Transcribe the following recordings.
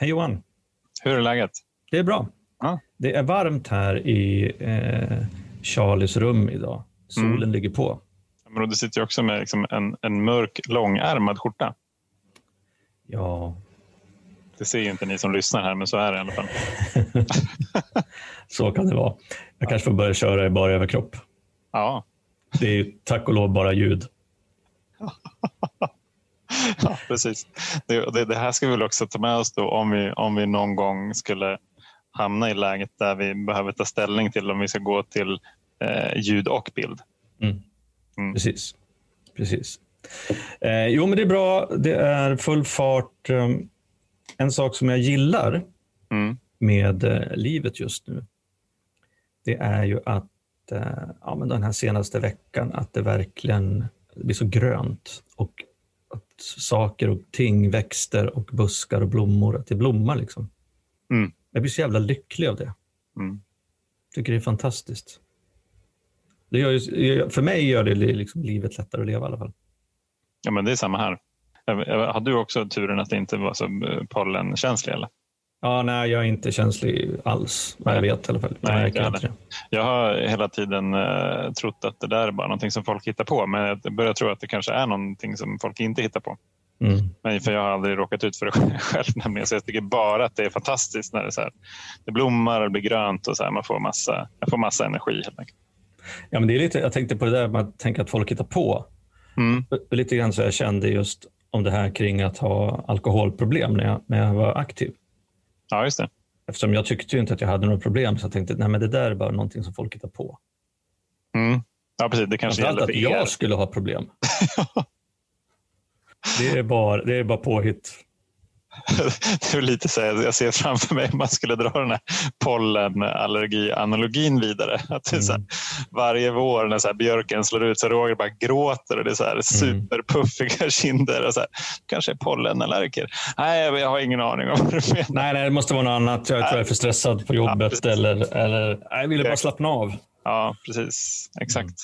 Hej Johan! Hur är läget? Det är bra. Ja. Det är varmt här i eh, Charlies rum idag. Solen Mm. ligger på. Men du sitter ju också med liksom en, en mörk långärmad skjorta. Ja, Det ser ju inte ni som lyssnar här, men så är det i alla fall. så kan det vara. Jag kanske får börja köra i bara överkropp. Ja, Det är ju tack och lov bara ljud. ja precis. Det, det, här ska vi väl också ta med oss då om vi, om vi någon gång skulle hamna i läget där vi behöver ta ställning till om vi ska gå till eh, ljud och bild. Mm. Mm. Precis. Precis. Eh, jo, men det är bra. Det är full fart. Eh, en sak som jag gillar Mm. med eh, livet just nu, det är ju att eh, ja, men den här senaste veckan, att det verkligen blir så grönt och saker och ting, växter och buskar och blommor, att det blommar liksom. Mm. Jag blir så jävla lycklig av det. Mm. tycker det är fantastiskt. Det ju, för mig gör det liksom livet lättare att leva i alla fall. Ja, men det är samma här. Hade du också turen att det inte var så eh, pollenkänslig? Eller? Ja, nej, jag är inte känslig alls, vad jag vet i alla fall. Jag Nej, märker inte det. Jag har hela tiden eh, trott att det där är bara någonting som folk hittar på. Men jag börjar tro att det kanske är någonting som folk inte hittar på. Mm. Men för jag har aldrig råkat ut för det själv. Nämligen. Så jag tycker bara att det är fantastiskt när det, är så här, det blommar och blir grönt och så här, man får massa, jag får massa energi. Helt enkelt. Ja, men det är lite, jag tänkte på det där med att tänka att folk hittar på. Mm. Lite grann så jag kände just om det här kring att ha alkoholproblem när jag, när jag var aktiv. Ja, just det. Eftersom jag tyckte ju inte att jag hade några problem så jag tänkte nej men det där är bara någonting som folk hittar på. Mm. Ja, precis. Det kanske gäller att för er. jag skulle ha problem. det, är bara, det är bara påhitt. det är lite så jag ser framför mig om man skulle dra den här pollenallergi-analogin vidare. Att det är så här, Mm. varje vår när så björken slår ut så Roger bara gråter och det är så här superpuffiga kinder. Och så här, kanske är pollenallergiker. Nej, jag har ingen aning om vad du menar. Nej, nej, det måste vara något annat. Jag tror jag är för stressad på Ja, jobbet precis. eller, eller jag ville bara slappna av. Ja, precis. Exakt.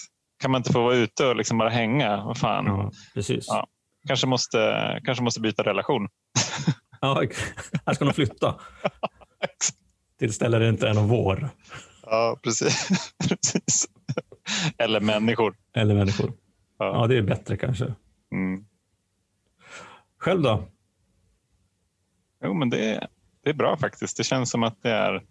Kan man inte få vara ute och liksom bara hänga? Vad fan? Ja, precis. Ja. Kanske, måste, kanske måste byta relation. Ja, här ska de flytta. Till ställen det inte är någon vår Ja, precis. precis. Eller människor. eller människor. Ja. Ja, det är bättre kanske. Mm. Själv då? Jo, men det är, det är bra faktiskt. Det känns som att det är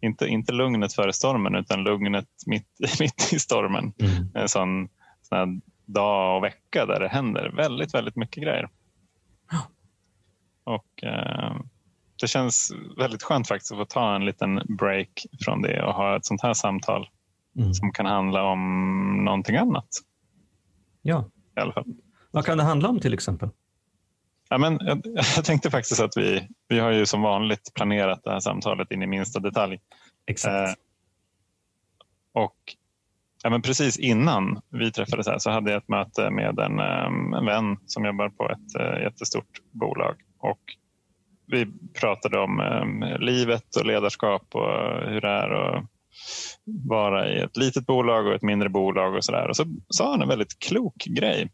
inte, inte lugnet före stormen utan lugnet mitt, mitt i stormen. Mm. En sån, sån dag och vecka där det händer väldigt, väldigt mycket grejer. Och eh, Det känns väldigt skönt faktiskt att få ta en liten break från det och ha ett sånt här samtal Mm. som kan handla om någonting annat. Ja. I alla fall. Vad kan det handla om till exempel? Ja, men jag, jag tänkte faktiskt att vi, vi har ju som vanligt planerat det här samtalet in i minsta detalj. Exakt. Eh, och ja, men precis innan vi träffades här så hade jag ett möte med en, ehm, en vän som jobbar på ett eh, jättestort bolag. Och vi pratade om ehm, livet och ledarskap och hur det är att vara i ett litet bolag och ett mindre bolag och sådär. Och så sa han en väldigt klok grej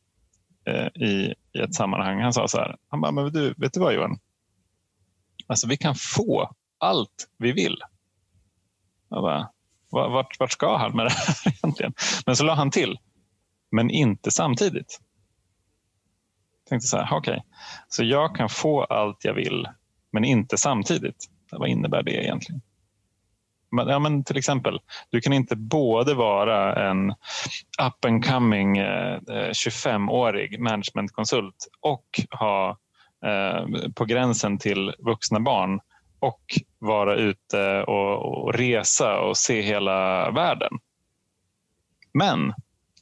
eh, i, i ett sammanhang. Han sa så här, han bara, men du, vet du vad Johan? Alltså vi kan få allt vi vill. Jag bara, vart, vart ska han med det här egentligen? Men så la han till, men inte samtidigt. Jag tänkte så här, okej, så jag kan få allt jag vill, men inte samtidigt. Vad innebär det egentligen? Men, ja, men till exempel, du kan inte både vara en up and coming eh, 25-årig managementkonsult och ha eh, på gränsen till vuxna barn och vara ute och, och resa och se hela världen. Men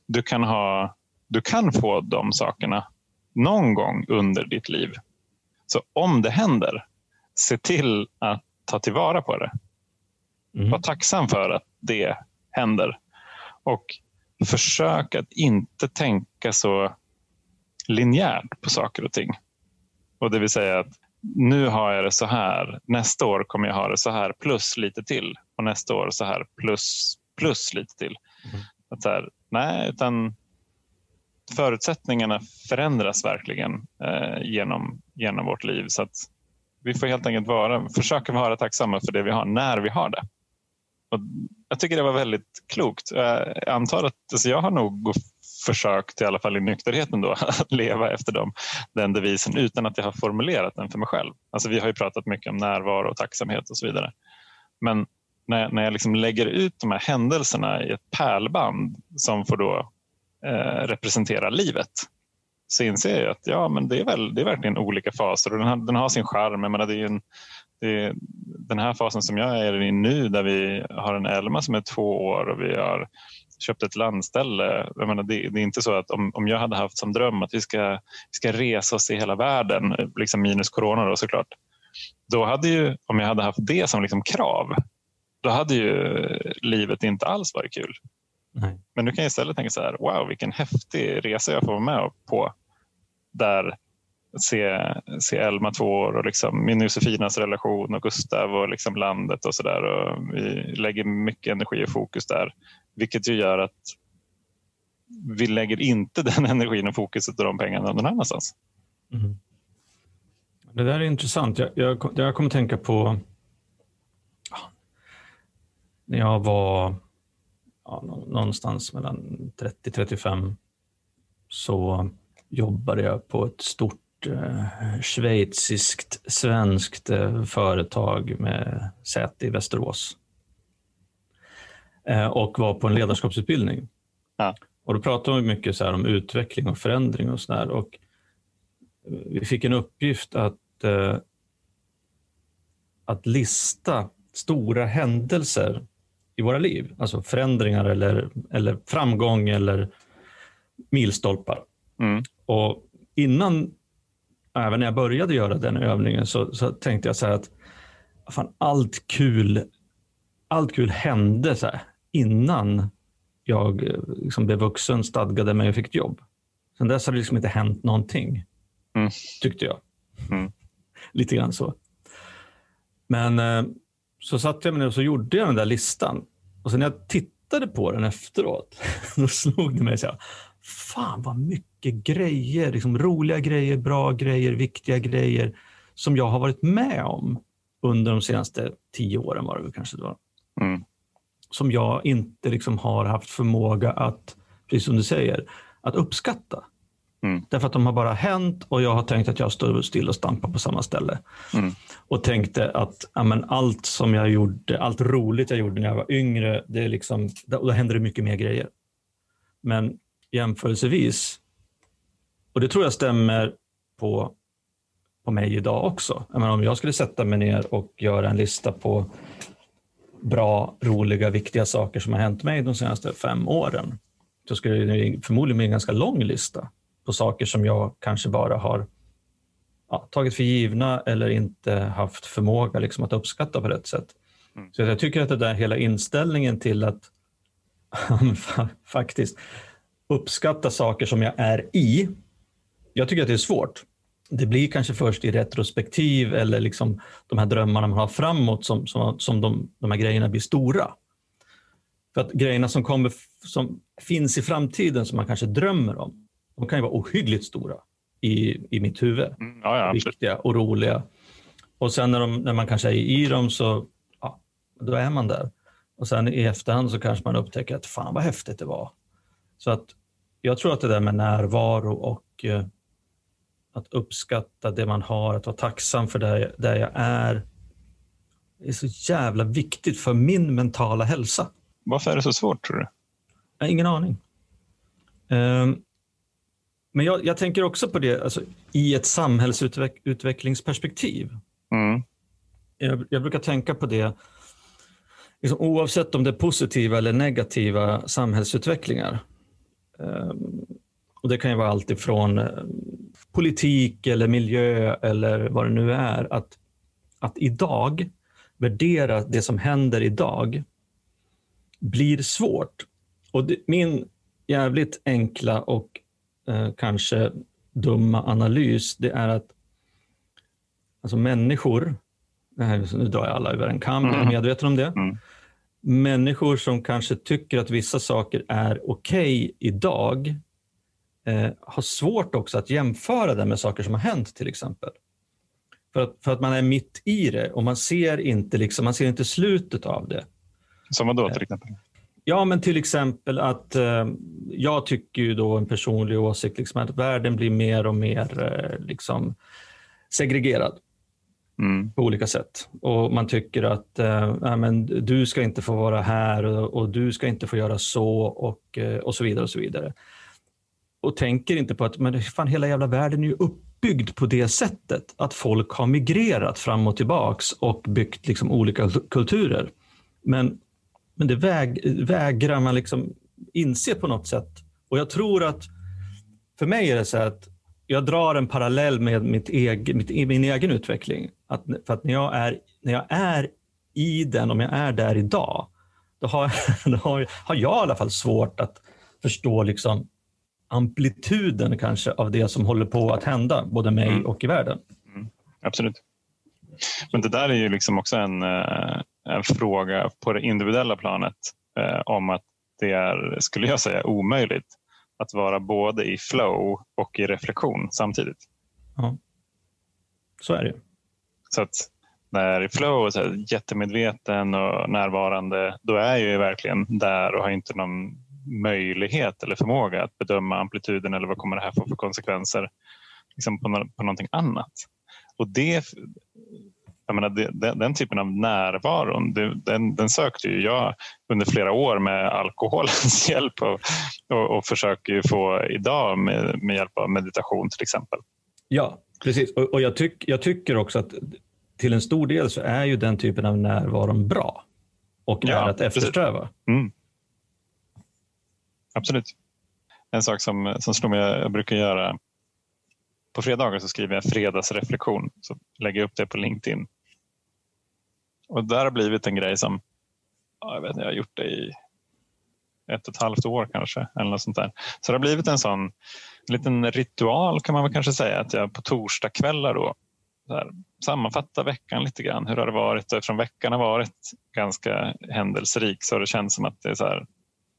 du kan, ha, du kan få de sakerna någon gång under ditt liv. Så om det händer, se till att ta tillvara på det. Mm. Var tacksam för att det händer. Och försök att inte tänka så linjärt på saker och ting. Och det vill säga att nu har jag det så här. Nästa år kommer jag ha det så här plus lite till. Och nästa år så här plus, plus lite till. Mm. Att så här, nej, utan förutsättningarna förändras verkligen eh, genom, genom vårt liv. Så att vi får helt enkelt vara, försöka vara tacksamma för det vi har när vi har det. Och jag tycker det var väldigt klokt. Jag antar att alltså jag har nog försökt, i alla fall i nykterheten, då, att leva efter dem, den devisen utan att jag har formulerat den för mig själv. Alltså vi har ju pratat mycket om närvaro och tacksamhet och så vidare. Men när, när jag liksom lägger ut de här händelserna i ett pärlband som får då eh, representera livet så inser jag att ja, men det, är väl, det är verkligen olika faser och den har, den har sin charm. Jag det är en, det är den här fasen som jag är i nu där vi har en Elma som är två år och vi har köpt ett landställe. Jag menar, det, det, är inte så att om, om jag hade haft som dröm att vi ska, vi ska resa oss i hela världen, liksom minus corona då såklart. Då hade ju, om jag hade haft det som liksom krav, då hade ju livet inte alls varit kul. Nej. Men nu kan jag istället tänka så här, wow vilken häftig resa jag får vara med på. Där se, se Elma två år och liksom min Josefinas relation och Gustav och liksom landet och så där. Vi lägger mycket energi och fokus där. Vilket ju gör att vi lägger inte den energin och fokuset och de pengarna någon annanstans. Mm. Det där är intressant. Jag, jag, jag kommer tänka på när jag var ja, någonstans mellan 30-35 så jobbade jag på ett stort eh, schweiziskt svenskt eh, företag med säte i Västerås. Eh, och var på en ledarskapsutbildning. Ja. Och då pratade vi mycket så om utveckling och förändring och sådär. Och vi fick en uppgift att, eh, att lista stora händelser i våra liv. Alltså förändringar eller, eller framgång eller milstolpar. Mm. Och innan, även när jag började göra den övningen, så, så tänkte jag så att fan, allt, kul, allt kul hände så här, innan jag liksom blev vuxen, stadgade mig och fick ett jobb. Sen dess har det liksom inte hänt någonting, mm. tyckte jag. Mm. Lite grann så. Men eh, så satt jag med och så gjorde jag den där listan. Och sen när jag tittade på den efteråt, då slog det mig så här, fan vad mycket grejer, liksom roliga grejer, bra grejer, viktiga grejer som jag har varit med om under de senaste tio åren var det kanske det var. Mm. Som jag inte liksom har haft förmåga att, precis som du säger, att uppskatta. Mm. Därför att de har bara hänt och jag har tänkt att jag står still och stampar på samma ställe. Mm. Och tänkte att amen, allt som jag gjorde, allt roligt jag gjorde när jag var yngre, det är liksom, då händer det mycket mer grejer. Men jämförelsevis, och det tror jag stämmer på, på mig idag också. Jag menar, om jag skulle sätta mig ner och göra en lista på bra, roliga, viktiga saker som har hänt mig de senaste fem åren, så skulle det förmodligen bli en ganska lång lista på saker som jag kanske bara har ja, tagit för givna eller inte haft förmåga liksom, att uppskatta på rätt sätt. Mm. Så jag tycker att det där hela inställningen till att faktiskt uppskatta saker som jag är i. Jag tycker att det är svårt. Det blir kanske först i retrospektiv eller liksom de här drömmarna man har framåt som, som, som de, de här grejerna blir stora. För att grejerna som, kommer, som finns i framtiden som man kanske drömmer om, de kan ju vara ohyggligt stora i, i mitt huvud. Mm, ja, ja, Viktiga och roliga. Och sen när, de, när man kanske är i dem så ja, då är man där. Och sen i efterhand så kanske man upptäcker att fan vad häftigt det var. Så att jag tror att det där med närvaro och eh, att uppskatta det man har, att vara tacksam för där, där jag är, är så jävla viktigt för min mentala hälsa. Varför är det så svårt tror du? Jag har ingen aning. Um, men jag, jag, tänker också på det alltså, i ett samhällsutvecklingsperspektiv. Mm. Jag, jag, brukar tänka på det liksom, oavsett om det är positiva eller negativa samhällsutvecklingar. Um, och Det kan ju vara allt ifrån uh, politik eller miljö eller vad det nu är. Att, att idag värdera det som händer idag blir svårt. Och det, min jävligt enkla och eh, kanske dumma analys, det är att alltså människor, här, nu drar jag alla över en kam, jag är mm. medveten om det. Mm. Människor som kanske tycker att vissa saker är okej okay idag eh, har svårt också att jämföra det med saker som har hänt till exempel. För att, för att man är mitt i det och man ser inte, liksom, man ser inte slutet av det. Som vad då till exempel? Ja, men till exempel att eh, jag tycker ju då en personlig åsikt liksom att världen blir mer och mer eh, liksom segregerad Mm. på olika sätt. Och man tycker att eh, men du ska inte få vara här och, och du ska inte få göra så och, eh, och så vidare. och så vidare. Och tänker inte på att men fan, hela jävla världen är ju uppbyggd på det sättet. Att folk har migrerat fram och tillbaks och byggt liksom olika kulturer. Men, men det väg, vägrar man liksom inse på något sätt. Och jag tror att för mig är det så att jag drar en parallell med mitt egen, mitt, min egen utveckling. Att, för att när jag, är, när jag är i den, om jag är där idag, då har, då har, har jag i alla fall svårt att förstå liksom amplituden kanske av det som håller på att hända, både mig Mm. och i världen. Absolut. Men det där är ju liksom också en, eh, en fråga på det individuella planet eh, om att det är, skulle jag säga, omöjligt att vara både i flow och i reflektion samtidigt. Så är det. Så att när i flow så här, jättemedveten och närvarande, då är jag ju verkligen där och har inte någon möjlighet eller förmåga att bedöma amplituden eller vad kommer det här få för konsekvenser liksom på, på någonting annat. Och det, jag menar, det, den, den typen av närvaron, det, den, den sökte ju jag under flera år med alkoholens hjälp och, och, och försöker ju få idag med, med hjälp av meditation till exempel. Ja, precis. Och, och jag, tyck, jag tycker också att till en stor del så är ju den typen av närvaron bra och Ja, är att precis. eftersträva. Mm. Absolut. En sak som, som slår mig, jag brukar göra på fredagar så skriver jag en fredagsreflektion. Så lägger jag upp det på LinkedIn. Och där har blivit en grej som jag, vet, inte, jag har gjort det i ett och ett halvt år kanske. Eller något sånt där. Så det har blivit en sån en liten ritual kan man väl kanske säga att jag på torsdagskvällar då här, veckan lite grann. Hur har det varit? Och Eftersom veckan har varit ganska händelserik så har det känts som att det är så här,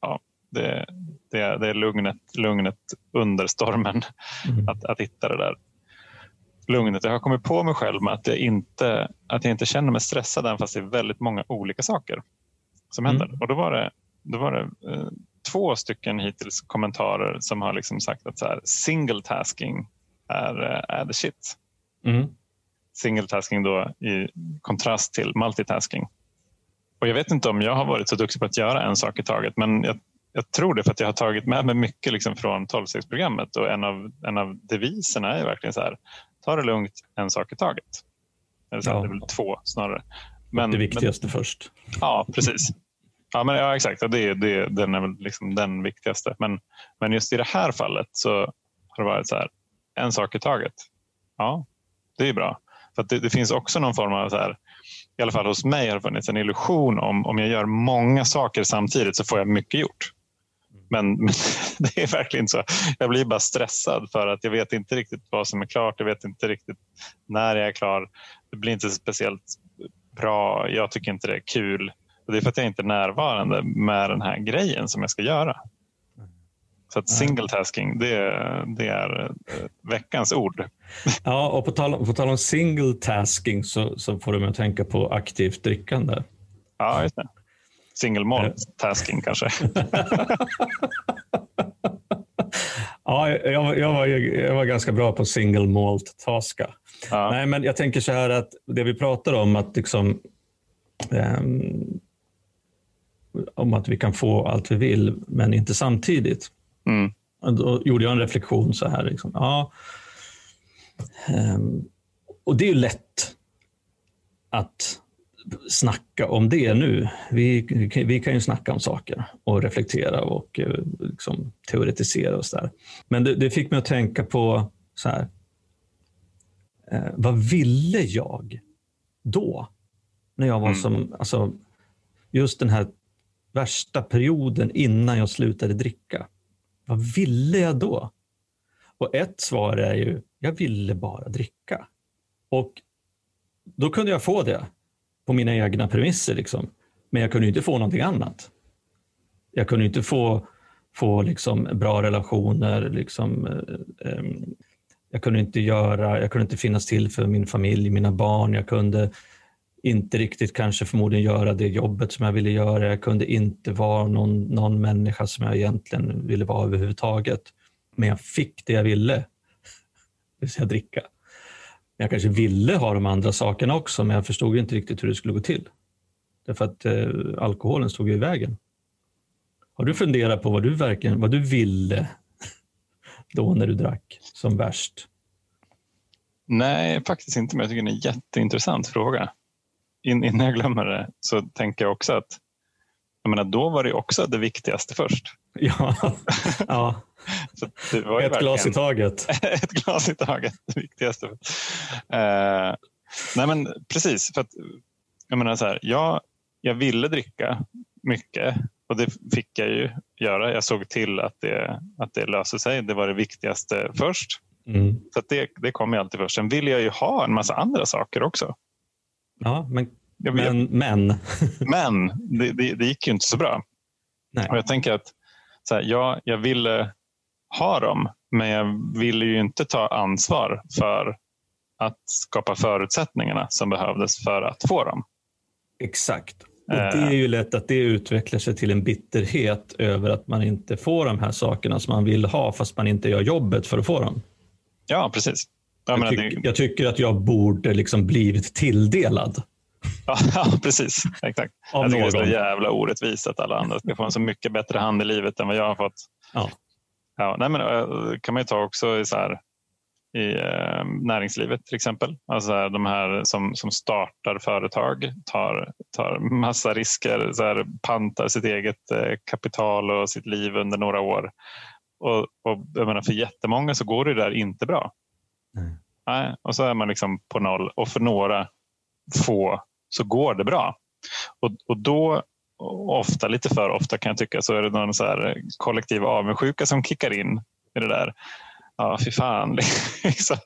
ja, det, det, är, det är lugnet, lugnet under stormen Mm. att, att hitta det där lugnet. Jag har kommit på mig själv med att jag inte, att jag inte känner mig stressad även fast det är väldigt många olika saker som Mm. händer. Och då var det, då var det eh, två stycken hittills kommentarer som har liksom sagt att så här, single tasking är, eh, är the shit. Mm. Single tasking då i kontrast till multitasking. Och jag vet inte om jag har varit så duktig på att göra en sak i taget men jag, jag tror det för att jag har tagit med mig mycket liksom från 12-stegsprogrammet och en av, en av deviserna är verkligen så här, ta det lugnt en sak i taget. Eller så Ja. Det är väl två snarare. Men, det men- viktigaste först. Ja, precis. Ja, men, ja exakt. Och det, det, den är väl liksom den viktigaste. Men, men just i det här fallet så har det varit så här, en sak i taget. Ja, det är bra. För det, det finns också någon form av, så här, i alla fall hos mig har det funnits en illusion om om jag gör många saker samtidigt så får jag mycket gjort. Men, men det är verkligen så. Jag blir bara stressad för att jag vet inte riktigt vad som är klart. Jag vet inte riktigt när jag är klar. Det blir inte speciellt bra. Jag tycker inte det är kul. Och det är för att jag inte är närvarande med den här grejen som jag ska göra. Så att single tasking, det, det är eh, veckans ord. Ja, och på tal, på tal om single tasking så, så får du mig att tänka på aktivt drickande. Ja, just det. Single malt tasking kanske. Ja, jag, var- jag, var, jag var ganska bra på single malt taska. Ja. Nej, men jag tänker så här att det vi pratar om att liksom ehm, om att vi kan få allt vi vill, men inte samtidigt. Mm. Då gjorde jag en reflektion så här. Liksom, ja, ehm, och det är ju lätt att snacka om det nu. Vi, vi kan ju snacka om saker och reflektera och eh, liksom, teoretisera och så där. Men det, det fick mig att tänka på så här. Eh, vad ville jag då? När jag var Mm. som, alltså, just den här värsta perioden innan jag slutade dricka. Vad ville jag då? Och ett svar är ju, jag ville bara dricka. Och då kunde jag få det på mina egna premisser. Liksom. Men jag kunde inte få någonting annat. Jag kunde inte få, få liksom bra relationer. Liksom, eh, eh, Jag kunde inte göra, jag kunde inte finnas till för min familj, mina barn. Jag kunde inte riktigt kanske förmodligen göra det jobbet som jag ville göra. Jag kunde inte vara någon, någon människa som jag egentligen ville vara överhuvudtaget. Men jag fick det jag ville, det vill säga dricka. Jag kanske ville ha de andra sakerna också, men jag förstod inte riktigt hur det skulle gå till. Därför att eh, alkoholen stod i vägen. Har du funderat på vad du verkligen vad du ville då när du drack som värst? Nej, faktiskt inte, men jag tycker det är en jätteintressant fråga. In, innan jag glömmer det så tänker jag också att jag menar, då var det också det viktigaste först. Ja, ja. ett glas i taget. ett glas i taget, det viktigaste. Uh, nej men precis, för att jag menar så här, jag, jag ville dricka mycket och det fick jag ju göra. Jag såg till att det, att det löste sig. Det var det viktigaste först. Mm. Så det, det kom ju alltid först. Sen ville jag ju ha en massa andra saker också. Ja, men men, men. men det, det, det, gick ju inte så bra. Nej. Och jag tänker att så här, ja, jag ville ha dem, men jag ville ju inte ta ansvar för att skapa förutsättningarna som behövdes för att få dem. Exakt. Och Det är ju lätt att det utvecklar sig till en bitterhet över att man inte får de här sakerna som man vill ha fast man inte gör jobbet för att få dem. Ja, precis. Jag, jag, tyck, jag tycker att jag borde liksom blivit tilldelad. Ja, precis. Exakt. Av jag tycker det är så jävla orättvist att alla andra ska få en så mycket bättre hand i livet än vad jag har fått. Ja. Ja, nej, men, eh, kan man ju ta också i, så här, i eh, näringslivet till exempel. Alltså här, de här som, som startar företag tar, tar massa risker, så här, pantar sitt eget eh, kapital och sitt liv under några år. Och, och jag menar, för jättemånga så går det där inte bra. Mm. Nej, och så är man liksom på noll och för några få så går det bra. Och, och då, ofta, lite för ofta kan jag tycka, så är det någon så här kollektiv avundsjuka som kickar in i det där. Ja, fy fan. Liksom.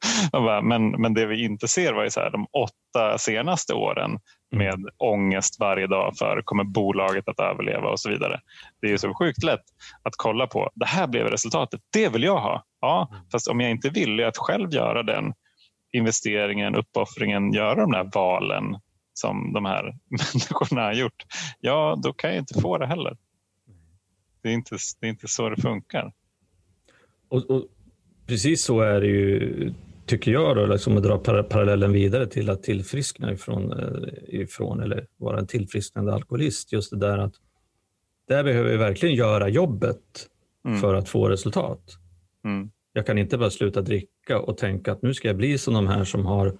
men, men det vi inte ser var ju så här, de åtta senaste åren med mm. ångest varje dag för kommer bolaget att överleva och så vidare. Det är så sjukt lätt att kolla på. Det här blev resultatet. Det vill jag ha. Ja, mm. fast om jag inte vill att själv göra den investeringen, uppoffringen, göra de där valen som de här människorna har gjort, ja då kan jag inte få det heller. Det är inte, det är inte så det funkar. Och, och Precis så är det ju, tycker jag, då, liksom att dra parallellen vidare till att tillfriskna ifrån, eh, ifrån eller vara en tillfrisknande alkoholist. Just det där att där behöver vi verkligen göra jobbet mm. för att få resultat. Mm. Jag kan inte bara sluta dricka och tänka att nu ska jag bli som de här som har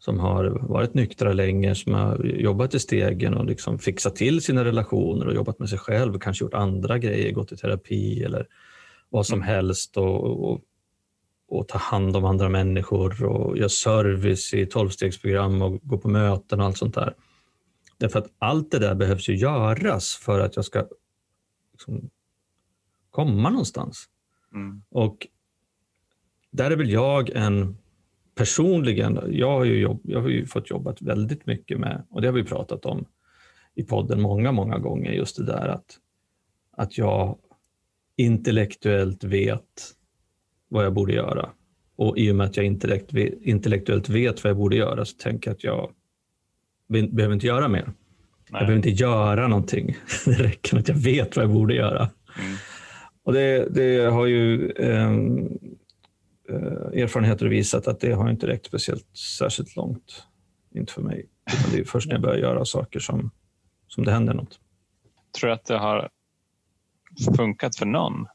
som har varit nyktra länge, som har jobbat i stegen och liksom fixat till sina relationer och jobbat med sig själv, kanske gjort andra grejer, gått i terapi eller vad som mm. helst och, och, och ta hand om andra människor och göra service i tolvstegsprogram och gå på möten och allt sånt där. Därför att allt det där behövs ju göras för att jag ska liksom komma någonstans. Mm. Och där är väl jag en personligen, jag har, ju jobb, jag har ju fått jobbat väldigt mycket med, och det har vi pratat om i podden många, många gånger, just det där att, att jag intellektuellt vet vad jag borde göra. Och i och med att jag intellektuellt vet vad jag borde göra så tänker jag att jag behöver inte göra mer. Nej. Jag behöver inte göra någonting. Det räcker med att jag vet vad jag borde göra. Mm. Och det, det, har ju ehm, eh, erfarenheter visat att det har inte räckt speciellt särskilt långt. Inte för mig. Utan det är först när jag börjar göra saker som, som det händer något. Tror du att det har funkat för någon?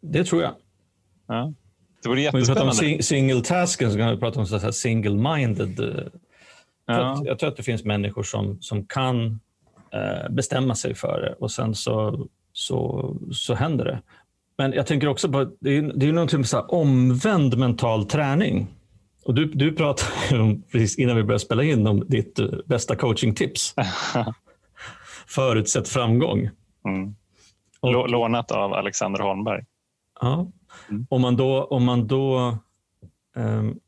Det tror jag. Ja. Det vore jättespännande. Om vi pratar om single tasken så kan vi prata om så single-minded. Eh, ja. Jag tror att det finns människor som, som kan eh, bestämma sig för det och sen så, så, så händer det. Men jag tänker också på det är, det är någonting med så omvänd mental träning. Och du, du pratade om, precis innan vi började spela in om ditt eh, bästa coachingtips. Förutsätt framgång. Mm. Och, Lånat av Alexander Holmberg. Ja. Mm. Om man då, om man då um,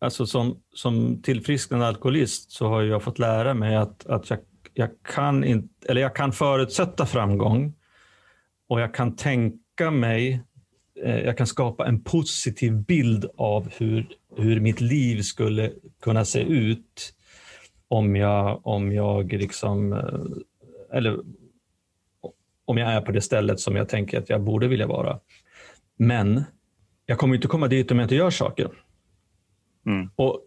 alltså som, som tillfrisknande alkoholist så har jag fått lära mig att, att jag, jag, kan inte, eller jag kan förutsätta framgång och jag kan tänka mig eh, jag kan skapa en positiv bild av hur, hur mitt liv skulle kunna se ut om jag, om jag liksom, eh, eller om jag är på det stället som jag tänker att jag borde vilja vara. Men jag kommer inte komma dit om jag inte gör saker. Mm. Och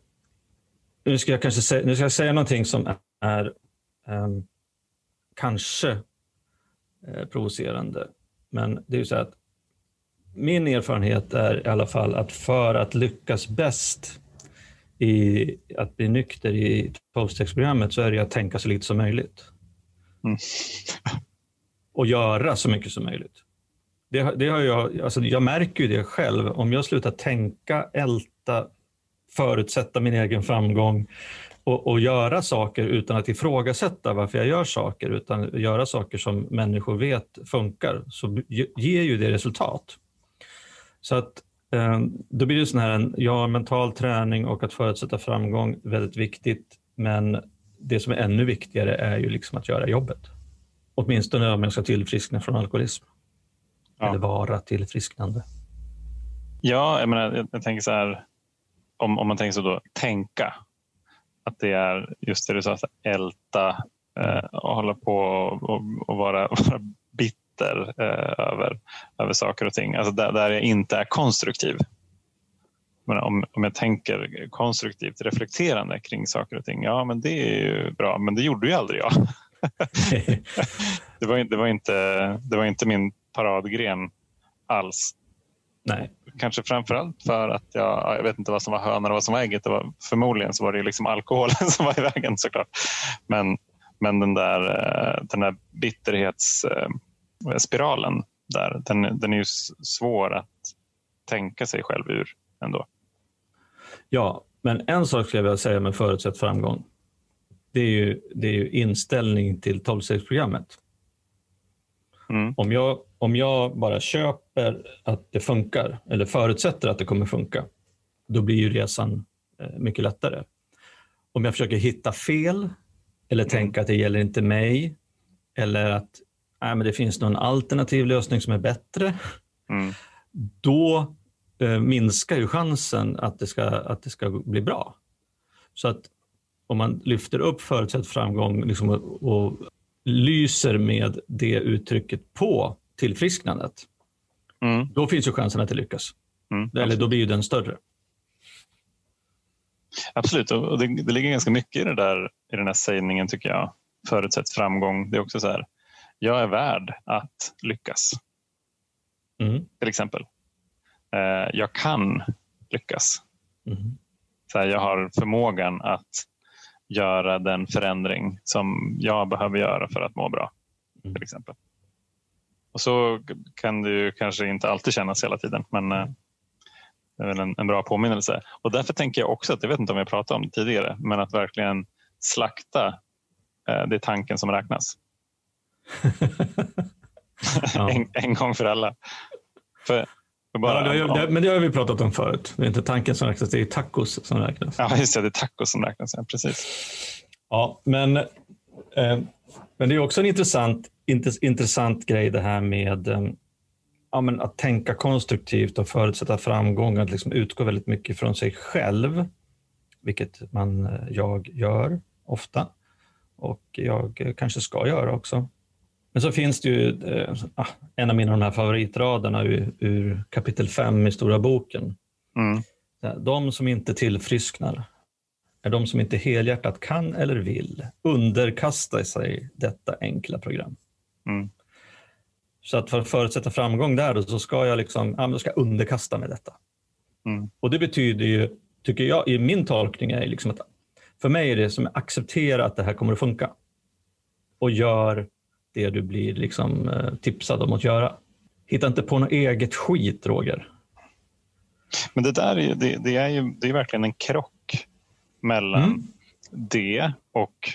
nu ska jag kanske säga, nu ska jag säga någonting som är um, kanske eh, provocerande. Men det är ju så att min erfarenhet är i alla fall att för att lyckas bäst i att bli nykter i 12-stegsprogrammet så är det att tänka så lite som möjligt. Mm. Och göra så mycket som möjligt. Det, det har jag, alltså jag märker ju det själv. Om jag slutar tänka, älta, förutsätta min egen framgång och, och, göra saker utan att ifrågasätta varför jag gör saker, utan göra saker som människor vet funkar, så ger ju det resultat. Så att eh, då blir det sån här, ja, mental träning och att förutsätta framgång väldigt viktigt, men det som är ännu viktigare är ju liksom att göra jobbet. Åtminstone om jag ska tillfriskna från alkoholism. Ja. Eller vara tillfrisknande. Ja, jag, menar, jag, jag tänker så här, om, om man tänker så då, tänka. Att det är just det du sa, älta eh, och hålla på och, och vara, vara bitter eh, över, över saker och ting. Alltså där, där jag inte är konstruktiv. Men om, om jag tänker konstruktivt reflekterande kring saker och ting, ja men det är ju bra, men det gjorde ju aldrig jag. det, var, det, var inte, det var inte min paradgren alls. Nej. Kanske framförallt för att jag, jag vet inte vad som var hönan och vad som var ägget. Var, förmodligen så var det liksom alkoholen som var i vägen såklart. Men, men den där, eh, den där bitterhetsspiralen där, den, den är ju svår att tänka sig själv ur ändå. Ja, men en sak skulle jag vilja säga med förutsett framgång. Det är ju, det är ju inställning till 12-stegsprogrammet. Mm. Om, jag, om jag bara köper att det funkar eller förutsätter att det kommer funka, då blir ju resan eh, mycket lättare. Om jag försöker hitta fel eller mm. tänka att det gäller inte mig eller att nej, men det finns någon alternativ lösning som är bättre, mm. då eh, minskar ju chansen att det, ska, att det ska bli bra. Så att om man lyfter upp förutsett framgång liksom, och, och lyser med det uttrycket på tillfrisknandet, mm. då finns ju chansen att det lyckas. Mm, Eller då blir ju den större. Absolut, och det, det, ligger ganska mycket i, det där, i den här sägningen tycker jag. Förutsätt framgång. Det är också så här, jag är värd att lyckas. Mm. Till exempel. Eh, jag kan lyckas. Mm. Så här, jag har förmågan att göra den förändring som jag behöver göra för att må bra. Mm. till exempel. Och Så kan det ju kanske inte alltid kännas hela tiden men eh, det är en, en, bra påminnelse. Och Därför tänker jag också att, jag vet inte om jag pratade om det tidigare, men att verkligen slakta eh, det är tanken som räknas. en, en, gång för alla. För bara, ja, det, det, men det har vi pratat om förut. Det är inte tanken som räknas, det är tacos som räknas. Ja, just det. Det är tacos som räknas. Ja, precis. Ja, men, eh, men det är också en intressant, intressant grej det här med eh, ja, men att tänka konstruktivt och förutsätta framgång. Att liksom utgå väldigt mycket från sig själv, vilket man, eh, jag gör ofta och jag kanske ska göra också. Men så finns det ju eh, ah, en av mina de här favoritraderna ur, ur kapitel 5 i Stora boken. Mm. De som inte tillfrisknar är de som inte helhjärtat kan eller vill underkasta sig detta enkla program. Mm. Så att för att förutsätta framgång där så ska jag, liksom, ja, då ska jag underkasta mig detta. Mm. Och det betyder ju, tycker jag, i min tolkning är liksom att för mig är det som att acceptera att det här kommer att funka och gör det du blir liksom eh, tipsad om att göra. Hitta inte på något eget skit, Roger. Men det där är, det, det är ju det är verkligen en krock mellan mm. det och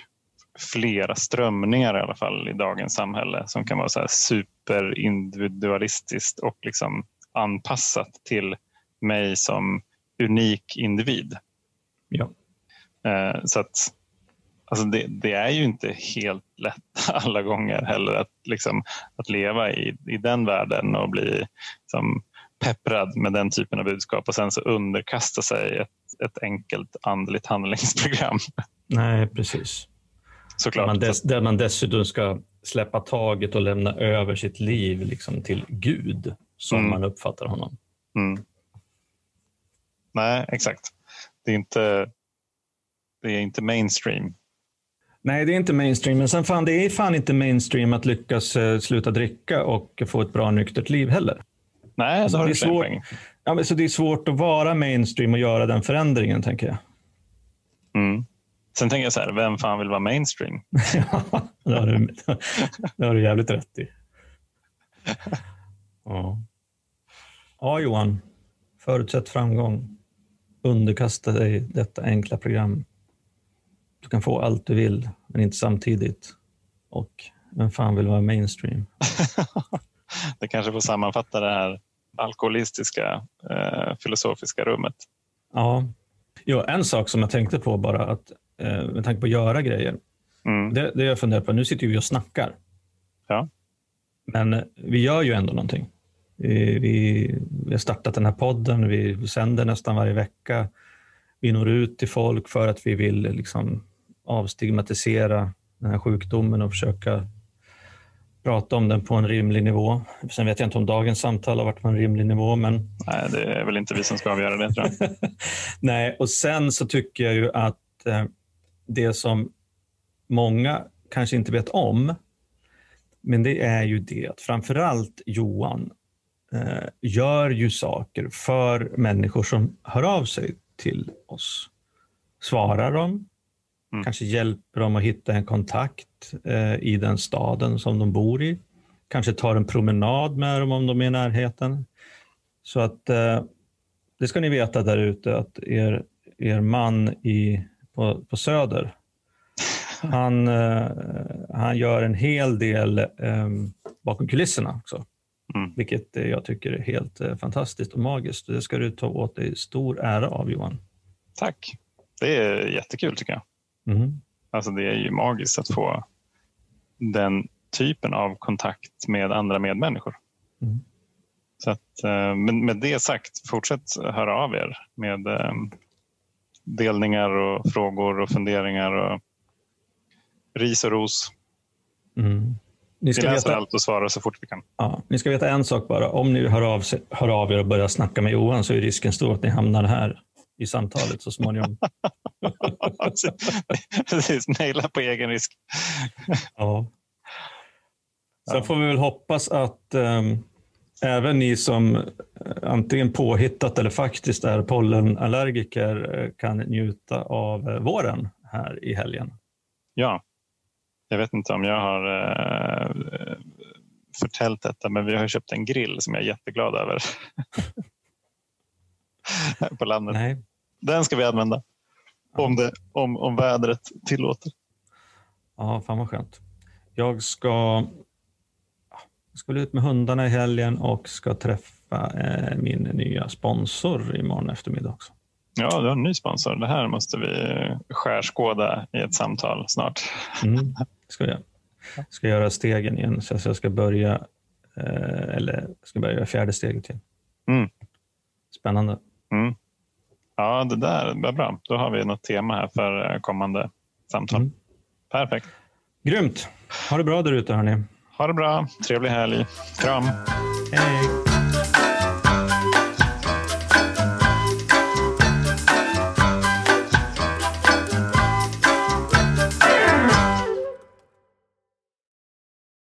flera strömningar i alla fall i dagens samhälle som kan vara så superindividualistiskt och liksom anpassat till mig som unik individ. Ja. Eh, så att Alltså det, det, är ju inte helt lätt alla gånger heller att, liksom, att leva i, i den världen och bli liksom, pepprad med den typen av budskap och sen så underkasta sig ett, ett enkelt andligt handlingsprogram. Nej, precis. Såklart. Där man, dess, där man dessutom ska släppa taget och lämna över sitt liv liksom till Gud som Mm. man uppfattar honom. Mm. Nej, exakt. Det är inte, det är inte mainstream. Nej, det är inte mainstream, men sen fan, det är fan inte mainstream att lyckas eh, sluta dricka och få ett bra nyktert liv heller. Nej, Alltså, det är för Ja, men så det är svårt att vara mainstream och göra den förändringen, tänker jag. Mm. Sen tänker jag så här, vem fan vill vara mainstream? Ja, det har du, det har du jävligt rätt i. Ja. ja, Johan. Förutsätt framgång. Underkasta dig detta enkla program. Du kan få allt du vill, men inte samtidigt. Och vem fan vill vara mainstream? det kanske får sammanfatta det här alkoholistiska eh, filosofiska rummet. Ja. Jo, en sak som jag tänkte på bara, att, eh, med tanke på att göra grejer. Mm. Det, det jag funderar på, nu sitter vi och snackar. Ja. Men vi gör ju ändå någonting. Vi, vi, vi har startat den här podden, vi sänder nästan varje vecka. Vi når ut till folk för att vi vill liksom avstigmatisera den här sjukdomen och försöka prata om den på en rimlig nivå. Sen vet jag inte om dagens samtal har varit på en rimlig nivå, men Nej, det är väl inte vi som ska avgöra det tror jag. Nej, och sen så tycker jag ju att eh, det som många kanske inte vet om, men det är ju det att framförallt Johan eh, gör ju saker för människor som hör av sig till oss. Svarar dem, Mm. kanske hjälper dem att hitta en kontakt eh, i den staden som de bor i. Kanske tar en promenad med dem om de är i närheten. Så att eh, det ska ni veta där ute att er, er man i, på, på Söder, han, eh, han gör en hel del eh, bakom kulisserna också. Mm. Vilket eh, jag tycker är helt eh, fantastiskt och magiskt. Det ska du ta åt dig stor ära av Johan. Tack. Det är jättekul tycker jag. Mhm. Alltså, det är ju magiskt att få den typen av kontakt med andra medmänniskor. Mm. Så att, eh, men med det sagt, fortsätt höra av er med eh, delningar och frågor och funderingar och ris och ros. Mm. Ni, Vi ska läser veta, allt och svarar så fort vi kan. ja, ni ska veta en sak bara. Om ni hör av, sig, hör av er och börjar snacka med Johan så är risken stor att ni hamnar här i samtalet så småningom. Precis, mejla på egen risk. Ja. Sen får vi väl hoppas att ehm, även ni som eh, antingen påhittat eller faktiskt är pollenallergiker eh, kan njuta av eh, våren här i helgen. Ja, jag vet inte om jag har eh, förtäljt detta, men vi har köpt en grill som jag är jätteglad över. Här på landet. Nej. Den ska vi använda om, det, om, om vädret tillåter. Ja, fan vad skönt. Jag ska, jag ska ut med hundarna i helgen och ska träffa eh, min nya sponsor imorgon eftermiddag också. Ja, du har en ny sponsor. Det här måste vi skärskåda i ett samtal snart. Mm, ska jag. ska göra stegen igen, så jag ska börja, eh, eller ska börja göra fjärde steget igen. Mm. Spännande. Mm. Ja, det där var bra. Då har vi något tema här för eh, kommande samtal. Mm. Perfekt. Grymt. Ha det bra där ute hörni. Ha det bra. Trevlig helg. Kram. Hej.